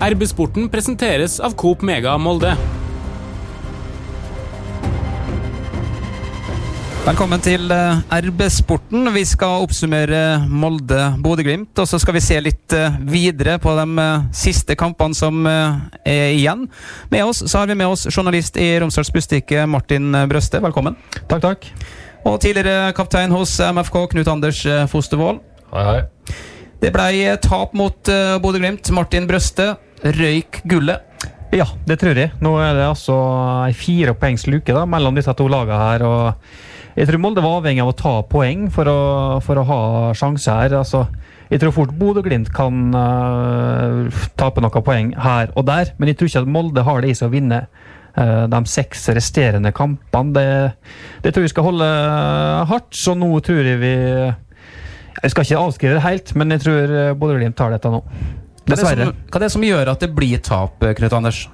RB-sporten presenteres av Coop Mega Molde. Velkommen til eh, RB-sporten. Vi skal oppsummere Molde-Bodø-Glimt. Og så skal vi se litt eh, videre på de eh, siste kampene som er igjen. Med oss så har vi med oss journalist i Romsdals Bustikke, Martin Brøste. Velkommen. Takk, takk. Og tidligere kaptein hos MFK, Knut Anders Fostervoll. Hei, hei. Det ble tap mot Bodø-Glimt. Martin Brøste røyk gullet. Ja, det tror jeg. Nå er det altså ei firepoengsluke mellom disse to lagene her. og jeg tror Molde var avhengig av å ta poeng for å, for å ha sjanse her. altså jeg tror fort Bodø-Glimt kan uh, tape noen poeng her og der, men jeg tror ikke at Molde har det i seg å vinne uh, de seks resterende kampene. Det, det, tror jeg skal holde hardt, så nå tror jeg vi Jeg skal ikke avskrive det helt, men jeg tror Bodø-Glimt tar dette nå. Dessverre. Hva er det som gjør at det blir tap, Knut Anders?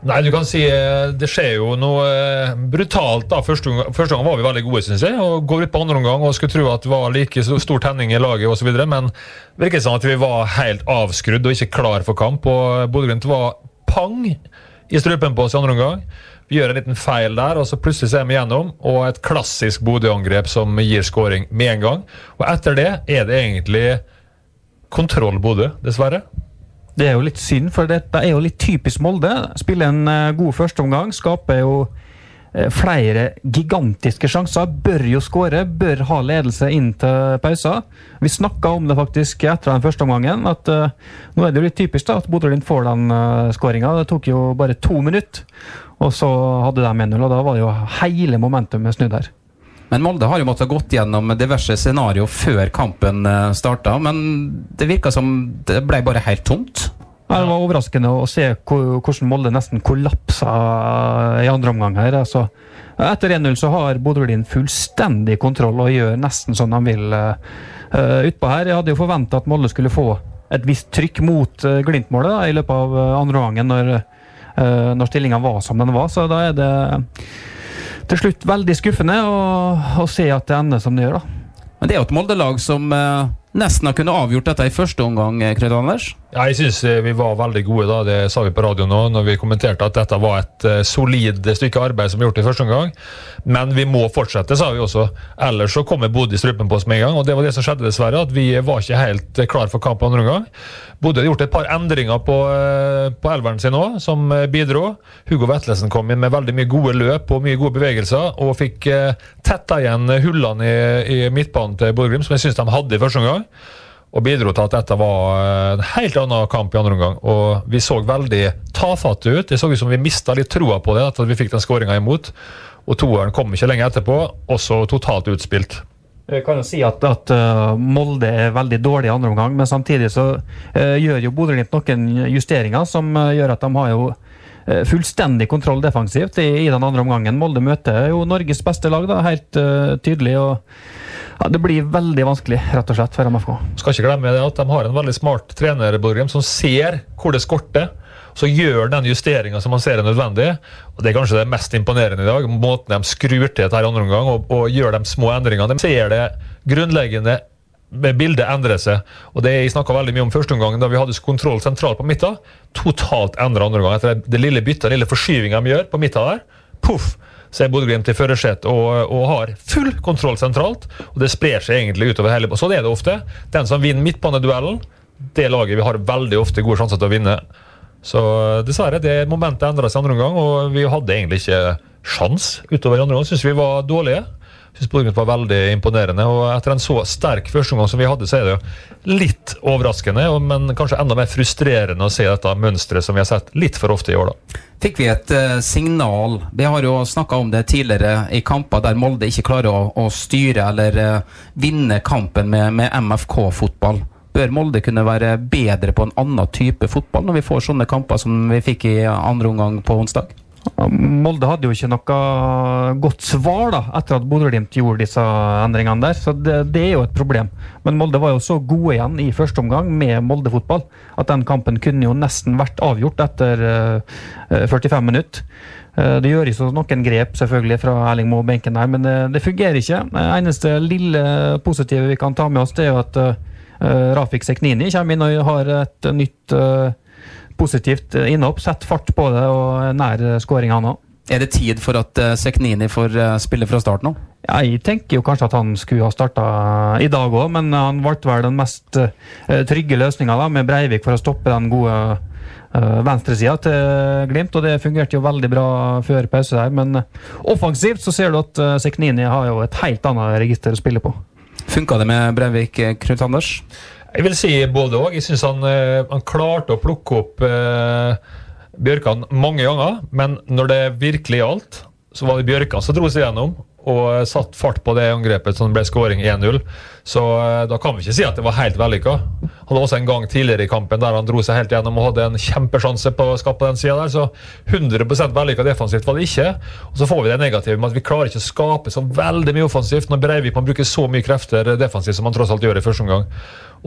Nei, du kan si eh, Det skjer jo noe eh, brutalt. da. Første gang, første gang var vi veldig gode, syns jeg. og Går ut på andre omgang og skulle tro at det var like stor tenning i laget osv. Men det virket som at vi var helt avskrudd og ikke klar for kamp. og Bodø-Glimt var pang i strupen på oss i andre omgang. Vi gjør en liten feil der, og så plutselig ser vi gjennom. Og et klassisk Bodø-angrep som gir skåring med en gang. Og etter det er det egentlig kontroll Bodø, dessverre. Det er jo litt synd, for dette er jo litt typisk Molde. Spiller en uh, god førsteomgang, skaper jo uh, flere gigantiske sjanser. Bør jo skåre, bør ha ledelse inn til pausa. Vi snakka om det faktisk etter den første omgangen, at uh, nå er det jo litt typisk da, at Bodø-Glimt får den uh, skåringa. Det tok jo bare to minutter, og så hadde de 1-0, og da var det jo hele momentumet snudd her. Men Molde har jo måttet gått gjennom diverse scenario før kampen eh, starta. Men det virka som det ble bare helt tomt. Ja, det var overraskende å se hvordan Molde nesten kollapsa i andre omgang her. Altså, etter 1-0 så har Bodø-Glimt fullstendig kontroll og gjør nesten som de vil uh, utpå her. Jeg hadde jo forventa at Molde skulle få et visst trykk mot uh, Glimt-målet i løpet av andre omgangen, når, uh, når stillinga var som den var. Så da er det til slutt veldig skuffende å, se at det ender som det gjør. da. Men det er jo et Molde-lag som eh, nesten har kunnet avgjort dette i første omgang. Eh, Anders. Ja, jeg syns eh, vi var veldig gode. da, Det sa vi på radio nå når vi kommenterte at dette var et uh, solid stykke arbeid som vi gjort i første omgang. Men vi må fortsette, sa vi også. Ellers så kommer Bodø i strupen på oss med en gang. og Det var det som skjedde, dessverre. At vi var ikke helt klar for kamp andre omgang. Bodø hadde gjort et par endringer på, på elveren sin òg, som bidro. Hugo Vetlesen kom inn med veldig mye gode løp og mye gode bevegelser, og fikk tetta igjen hullene i, i midtbanen til Bodø Glimt, som jeg syns de hadde i første omgang og bidro til at dette var en helt annen kamp i andre omgang. Og vi så veldig tafatte ut. Det så ut som vi mista litt troa på det, at vi fikk den skåringa imot. Og toeren kom ikke lenge etterpå, også totalt utspilt. Jeg kan jo si at, at uh, Molde er veldig dårlig i andre omgang, men samtidig så uh, gjør jo Bodø-Glimt noen justeringer som uh, gjør at de har jo fullstendig kontroll defensivt i, i, den andre omgangen. Molde møter jo Norges beste lag, da, helt tydelig. og ja, Det blir veldig vanskelig rett og slett for MFK. Skal ikke glemme det at De har en veldig smart trener som ser hvor det skorter. Så gjør den justeringa som man ser er nødvendig. og Det er kanskje det mest imponerende i dag. Måten de skrur til dette andre omgang og, og gjør de små endringene. De ser det grunnleggende bildet endrer seg. Og det Jeg snakka veldig mye om første omgang, da vi hadde kontroll sentralt på midten. Totalt endra andre omgang. Etter det lille byttet, den lille forskyvinga de gjør på midten der. Puff! så er Bodø-Glimt i førersetet og, og, har full kontroll sentralt. og Det sprer seg egentlig utover hele Sånn er det ofte. Den som vinner midtbaneduellen, det laget vi har veldig ofte gode sjanser til å vinne. Så dessverre, det momentet endra seg andre omgang, og vi hadde egentlig ikke sjans utover andre omgang. Syns vi var dårlige syns Bodø-Glimt var veldig imponerende. og Etter en så sterk førsteomgang som vi hadde, så er det jo litt overraskende, men kanskje enda mer frustrerende å se dette mønsteret som vi har sett litt for ofte i år. da. Fikk vi et uh, signal Vi har jo snakka om det tidligere i kamper der Molde ikke klarer å, å styre eller uh, vinne kampen med, med MFK-fotball. Bør Molde kunne være bedre på en annen type fotball når vi får sånne kamper som vi fikk i andre omgang på onsdag? Molde hadde jo ikke noe godt svar da, etter at Bodø-Glimt gjorde disse endringene der. Så det, det, er jo et problem. Men Molde var jo så gode igjen i første omgang med Molde-fotball at den kampen kunne jo nesten vært avgjort etter uh, eh, 45 minutter. Uh, det gjøres jo noen grep selvfølgelig fra Erling Moe benken der, men det, det, fungerer ikke. Det eneste lille positive vi kan ta med oss, det er jo at uh, Rafik Seknini kommer inn og har et nytt uh, positivt eh, innhopp. Sett fart på det og nær skåring, han òg. Er det tid for at uh, Seknini får spille fra start nå? Ja, jeg tenker jo kanskje at han skulle ha starta i dag òg, men han valgte vel den mest trygge løsninga med Breivik for å stoppe den gode venstresida til Glimt. Og det fungerte jo veldig bra før pause der, men offensivt så ser du at Seknini har jo et helt annet register å spille på. Funka det med Breivik, Knut Anders? Jeg vil si både òg. Jeg syns han, han, klarte å plukke opp Bjørkan mange ganger, men når det virkelig gjaldt, så var det Bjørkan som dro seg gjennom og satt fart på det angrepet som ble skåring 1-0. Så eh, da kan vi ikke si at det var helt vellykka. Han hadde også en gang tidligere i kampen der han dro seg helt gjennom og hadde en kjempesjanse på å skape den sida der, så 100% vellykka defensivt var det ikke. Og så får vi det negative med at vi klarer ikke å skape så veldig mye offensivt når Breivik man bruker så mye krefter defensivt som han tross alt gjør i første omgang.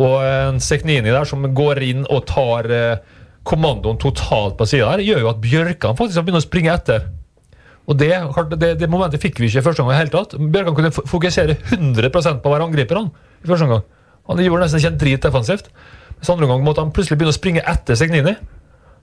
Og en Seknini der som går inn og tar eh, kommandoen totalt på sida her, gjør jo at Bjørkan faktisk har begynt å springe etter. Og det, det, det momentet fikk vi ikke i første omgang. helt tatt. Bjørkan kunne fokusere 100% på være angriper. Han i første omgang. Han gjorde nesten ikke en drit defensivt. Mens andre omgang måtte han plutselig begynne å springe etter Segnini.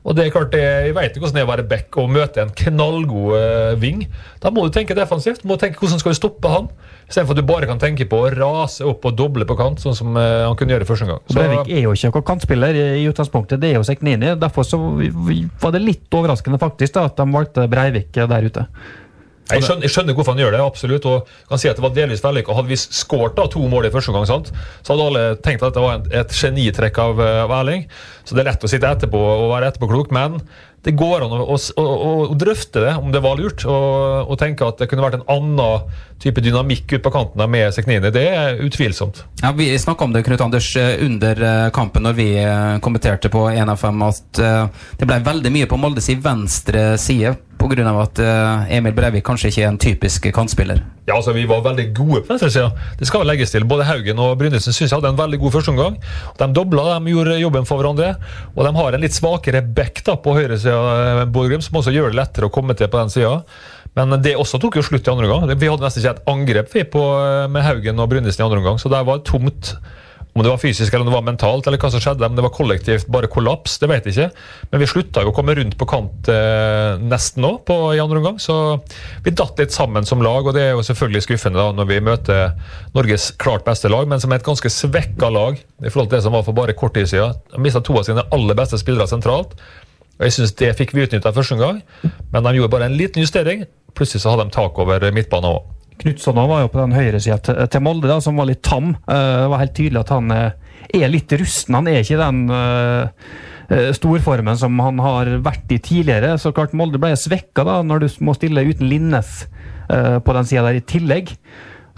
Og det er klart, Jeg ikke hvordan det er å være back og møte en knallgod ving. Da må du tenke defensivt. Du må tenke hvordan skal du stoppe han. Istedenfor at du bare kan tenke på å rase opp og doble på kant, sånn som uh, han kunne gjøre første gang. Så, Breivik er jo ikke noen kantspiller i utgangspunktet, det er jo Seknini. Derfor var det litt overraskende faktisk da, at de valgte Breivik der ute. Jeg skjønner, jeg skjønner, hvorfor han gjør det, absolutt. og kan si at det var delvis vellykka. Hadde vi skåret to mål i første omgang, så hadde alle tenkt at det var et genitrekk av, av Erling. Så det er lett å sitte etterpå og være etterpåklok, men det går an å, å, å, å, drøfte det, om det var lurt. Og, og, tenke at det kunne vært en annen type dynamikk ut på kanten med Seknini. Det er utvilsomt. Ja, Vi snakka om det Knut Anders, eh, under eh, kampen når vi eh, kommenterte på 1-5 at det ble veldig mye på Moldes venstre side pga. at Emil Breivik kanskje ikke er en typisk kantspiller. Ja, altså Vi var veldig gode på venstresida. Det skal legges til. Både Haugen og Brynildsen syns jeg hadde en veldig god førsteomgang. De dobla, de gjorde jobben for hverandre. Og de har en litt svakere back da på høyresida, Borgrim, som også gjør det lettere å komme til på den sida. Men det også tok jo slutt i andre omgang. Vi hadde nesten ikke et angrep på, med Haugen og Brynildsen i andre omgang, så det var tomt. Om det var fysisk eller om det var mentalt, eller hva som skjedde, om det var kollektivt bare kollaps, det vet jeg ikke. Men vi slutta jo å komme rundt på kant eh, nesten nå i andre omgang, så vi datt litt sammen som lag. Og det er jo selvfølgelig skuffende da når vi møter Norges klart beste lag, men som er et ganske svekka lag i forhold til det som var for bare kort tid siden. De mista to av sine aller beste spillere sentralt. Og jeg synes Det fikk vi utnytta første gang, men de gjorde bare en liten justering. Plutselig så hadde de tak over midtbanen òg. Knutson var jo på den høyresida til Molde, da, som var litt tam. Eh, det var helt tydelig at han eh, er litt rusten. Han er ikke den eh, storformen som han har vært i tidligere. Så klart Molde ble svekka da, når du må stille uten Linnes på den sida der i tillegg.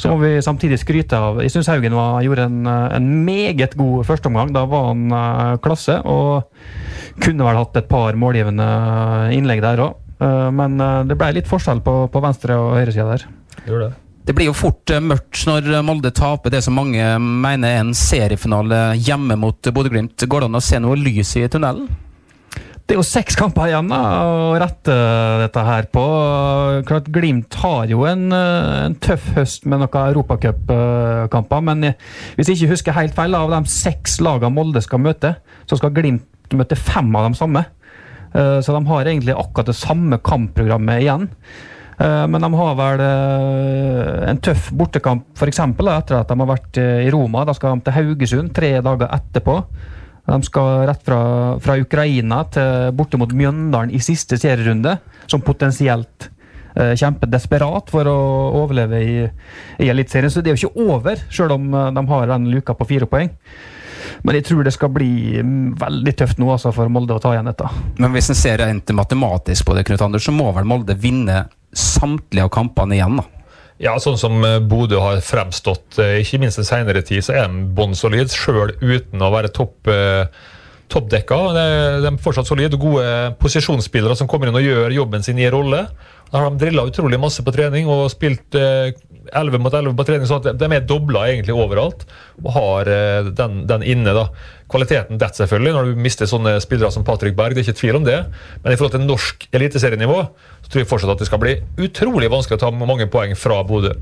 Så må vi samtidig skryte av Jeg syns Haugen var, gjorde en, en meget god førsteomgang. Da var han klasse. og kunne vel hatt et par målgivende innlegg der òg. Uh, men det ble litt forskjell på, på venstre- og høyresida der. Det. det blir jo fort eh, mørkt når Molde taper det som mange mener er en seriefinale hjemme mot Bodø-Glimt. Går det an å se noe lys i tunnelen? Det er jo seks kamper igjen da, å rette dette her på. Klart Glimt har jo en, en tøff høst med noen europacupkamper. Men hvis jeg ikke husker helt feil, av de seks lagene Molde skal møte, så skal Glimt møte fem av de samme. Eh, så de har egentlig akkurat det samme kampprogrammet igjen. Eh, men de har vel eh, en tøff bortekamp f.eks. etter at de har vært i Roma. Da skal de til Haugesund tre dager etterpå. De skal rett fra, fra Ukraina til borte mot Mjøndalen i siste serierunde, som potensielt eh, kjemper desperat for å overleve i, i Eliteserien. Så det er jo ikke over, sjøl om de har den luka på fire poeng. Men jeg tror det skal bli mm, veldig tøft nå altså, for Molde å ta igjen dette. Men hvis en ser rent matematisk på det, Knut Anders, så må vel Molde vinne samtlige av kampene igjen? da? Ja, sånn som eh, Bodø har fremstått, eh, ikke minst den senere tid, så er de bånn solid, sjøl uten å være topp eh, toppdekka. De er fortsatt solide, gode posisjonsspillere som kommer inn og gjør jobben sin i rolle. Da har de drilla utrolig masse på trening og spilt 11 mot 11 på trening, så at de er dobla egentlig overalt. Og har den, den, inne. da. Kvaliteten detter selvfølgelig når du mister sånne spillere som Patrick Berg. det er ikke tvil om det. Men i forhold til norsk eliteserienivå så tror jeg fortsatt at det skal bli utrolig vanskelig å ta mange poeng fra Bodø.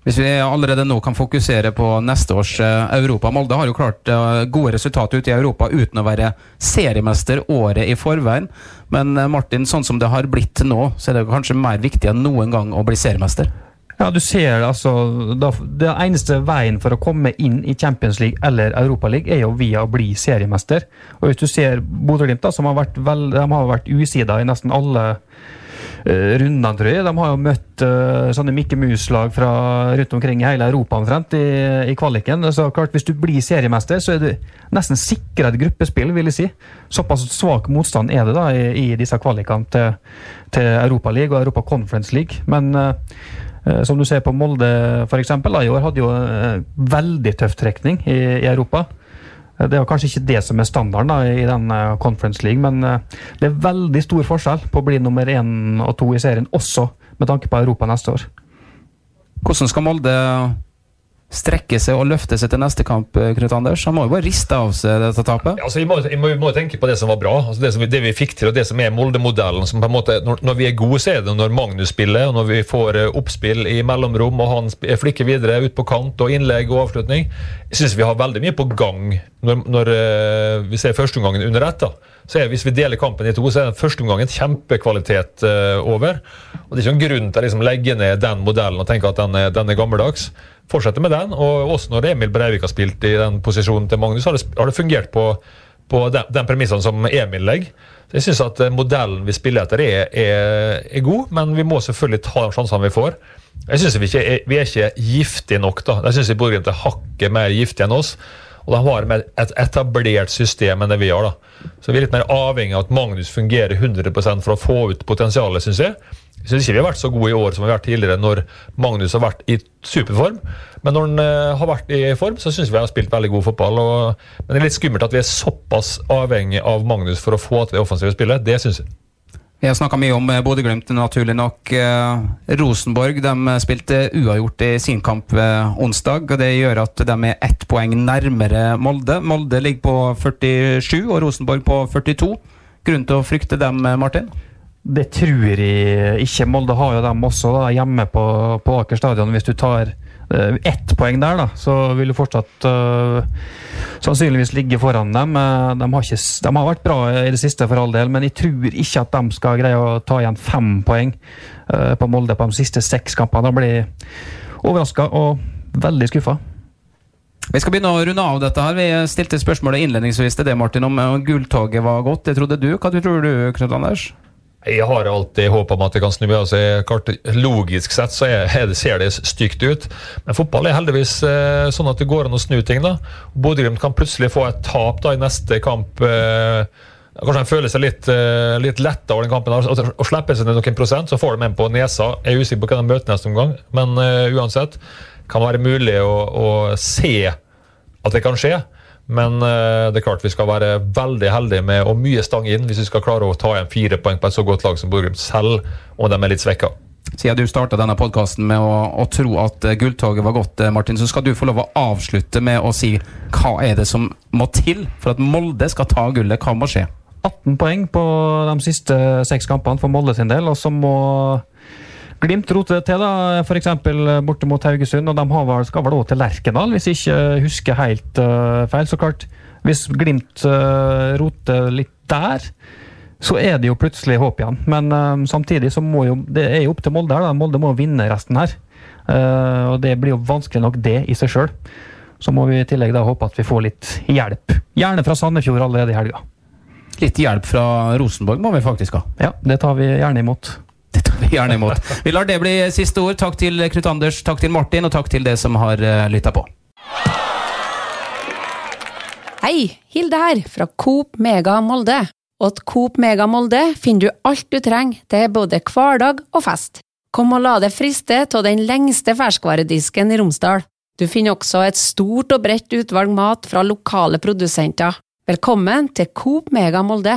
Hvis vi allerede nå kan fokusere på neste års eh, Europa Molde har jo klart eh, gode resultater ute i Europa uten å være seriemester året i forveien. Men eh, Martin, sånn som det har blitt nå, så er det kanskje mer viktig enn noen gang å bli seriemester? Ja, du ser altså da, Det eneste veien for å komme inn i Champions League eller Europaligaen er jo via å bli seriemester. Og hvis du ser Bodø-Glimt, som har vært, vel, de har vært usida i nesten alle uh, rundene, tror jeg. De har jo møtt uh, sånne Mikke Mus-lag fra rundt omkring i hele Europa omtrent i, i, kvaliken. Så klart, Hvis du blir seriemester, så er du nesten sikra et gruppespill, vil jeg si. Såpass svak motstand er det da i, i disse kvalikene til, til Europaligaen og Europa Conference League. Men uh, som du ser på Molde f.eks. i år hadde jo veldig tøff trekning i, i Europa. Det er kanskje ikke det som er standarden da, i den eh, Conference League, men eh, det er veldig stor forskjell på å bli nummer én og to i serien, også med tanke på Europa neste år. Hvordan skal Molde strekke seg og løfte seg til neste kamp, eh, Knut Anders? Han må jo bare riste av seg dette tapet? Ja, altså, vi, må, vi, må, tenke på det som var bra. Altså, det, som, det, vi fikk til, og det som er Molde-modellen. som på en måte, når, når, vi er gode, så er det når Magnus spiller, og når vi får uh, oppspill i mellomrom, og han flikker videre ut på kant, og innlegg og avslutning. Jeg syns vi har veldig mye på gang når, når uh, vi ser førsteomgangen under ett. Så er, Hvis vi deler kampen i to, så er den første omgangen kjempekvalitet uh, over. Og Det er ikke noen grunn til å liksom, legge ned den modellen og tenke at den er, den er gammeldags fortsette med den. Og også når Emil Breivik har spilt i den posisjonen til Magnus, har det, har det fungert på, på den, den premissene som Emil legger. Så jeg syns at eh, modellen vi spiller etter, er, er, er, god, men vi må selvfølgelig ta de sjansene vi får. Jeg synes Vi, er, vi er ikke giftige nok. da. Jeg syns Bodø-Glimt er hakket mer giftige enn oss. Og de har et etablert system enn det vi har. da. Så vi er litt mer avhengig av at Magnus fungerer 100% for å få ut potensialet, syns jeg. Jeg syns ikke vi har vært så gode i år som vi har vært tidligere når Magnus har vært i superform. Men når han uh, har vært i form, så syns vi har spilt veldig god fotball. Og, men det er litt skummelt at vi er såpass avhengig av Magnus for å få til det offensive spillet. Det syns jeg. Vi har snakka mye om eh, Bodø-Glimt, naturlig nok. Eh, Rosenborg de spilte uavgjort i sin kamp onsdag. og Det gjør at de er ett poeng nærmere Molde. Molde ligger på 47 og Rosenborg på 42. Grunn til å frykte dem, Martin? Det tror jeg ikke. Molde har jo dem også da, hjemme på, på Aker stadion. Hvis du tar uh, ett poeng der, da, så vil du fortsatt uh, sannsynligvis ligge foran dem. Uh, de, har ikke, de, har vært bra i det siste, for all del, men jeg tror ikke at de skal greie å ta igjen fem poeng på Molde på de siste seks kampene. Da blir jeg overraska og veldig skuffa. Vi skal begynne å runde av dette. her. Vi stilte spørsmålet innledningsvis til det, Martin, om gulltoget var godt. Det trodde du. Hva tror du, Knut Anders? Jeg har alltid håp om at det kan snu. altså Logisk sett så er, det, ser det stygt ut. Men fotball er heldigvis eh, sånn at det går an å snu ting. da. Bodø-Glimt kan plutselig få et tap da i neste kamp. Eh, kanskje de føler seg litt, eh, litt letta over den kampen. Og, og slipper seg ned noen prosent, så får de en på nesa. Jeg er usikker på hvem de møter neste omgang, men eh, uansett kan det være mulig å, å se at det kan skje. Men uh, det er klart vi skal være veldig heldige med og mye stang inn hvis vi skal klare å ta igjen fire poeng på et så godt lag som Borgum, selv om de er litt svekka. Siden du starta denne podkasten med å, å, tro at uh, gulltoget var godt, uh, Martin, så skal du få lov å avslutte med å si hva er det som må til for at Molde skal ta gullet? Hva må skje? 18 poeng på de siste seks kampene for Molde sin del, og så må Glimt roter det til, da, f.eks. borte mot Haugesund. Og de skal vel òg til Lerkendal, hvis jeg ikke husker helt uh, feil. Så klart, hvis Glimt uh, roter litt der, så er det jo plutselig håp igjen. Men uh, samtidig så må jo Det er jo opp til Molde her. da, Molde må vinne resten her. Og det blir jo vanskelig nok, det i seg sjøl. Så må vi i tillegg da håpe at vi får litt hjelp. Gjerne fra Sandefjord allerede i helga. Litt hjelp fra Rosenborg må vi faktisk ha. Ja, det tar vi gjerne imot. Det tar vi gjerne imot. Vi lar det bli siste ord. Takk til Knut Anders, takk til Martin, og takk til det som har eh, lytta på. Hei, Hilde her, fra Coop Mega Molde. Og til Coop Mega Molde finner du alt du trenger til både hverdag og fest. Kom og la deg friste av den lengste ferskvaredisken i Romsdal. Du finner også et stort og bredt utvalg mat fra lokale produsenter. Velkommen til Coop Mega Molde.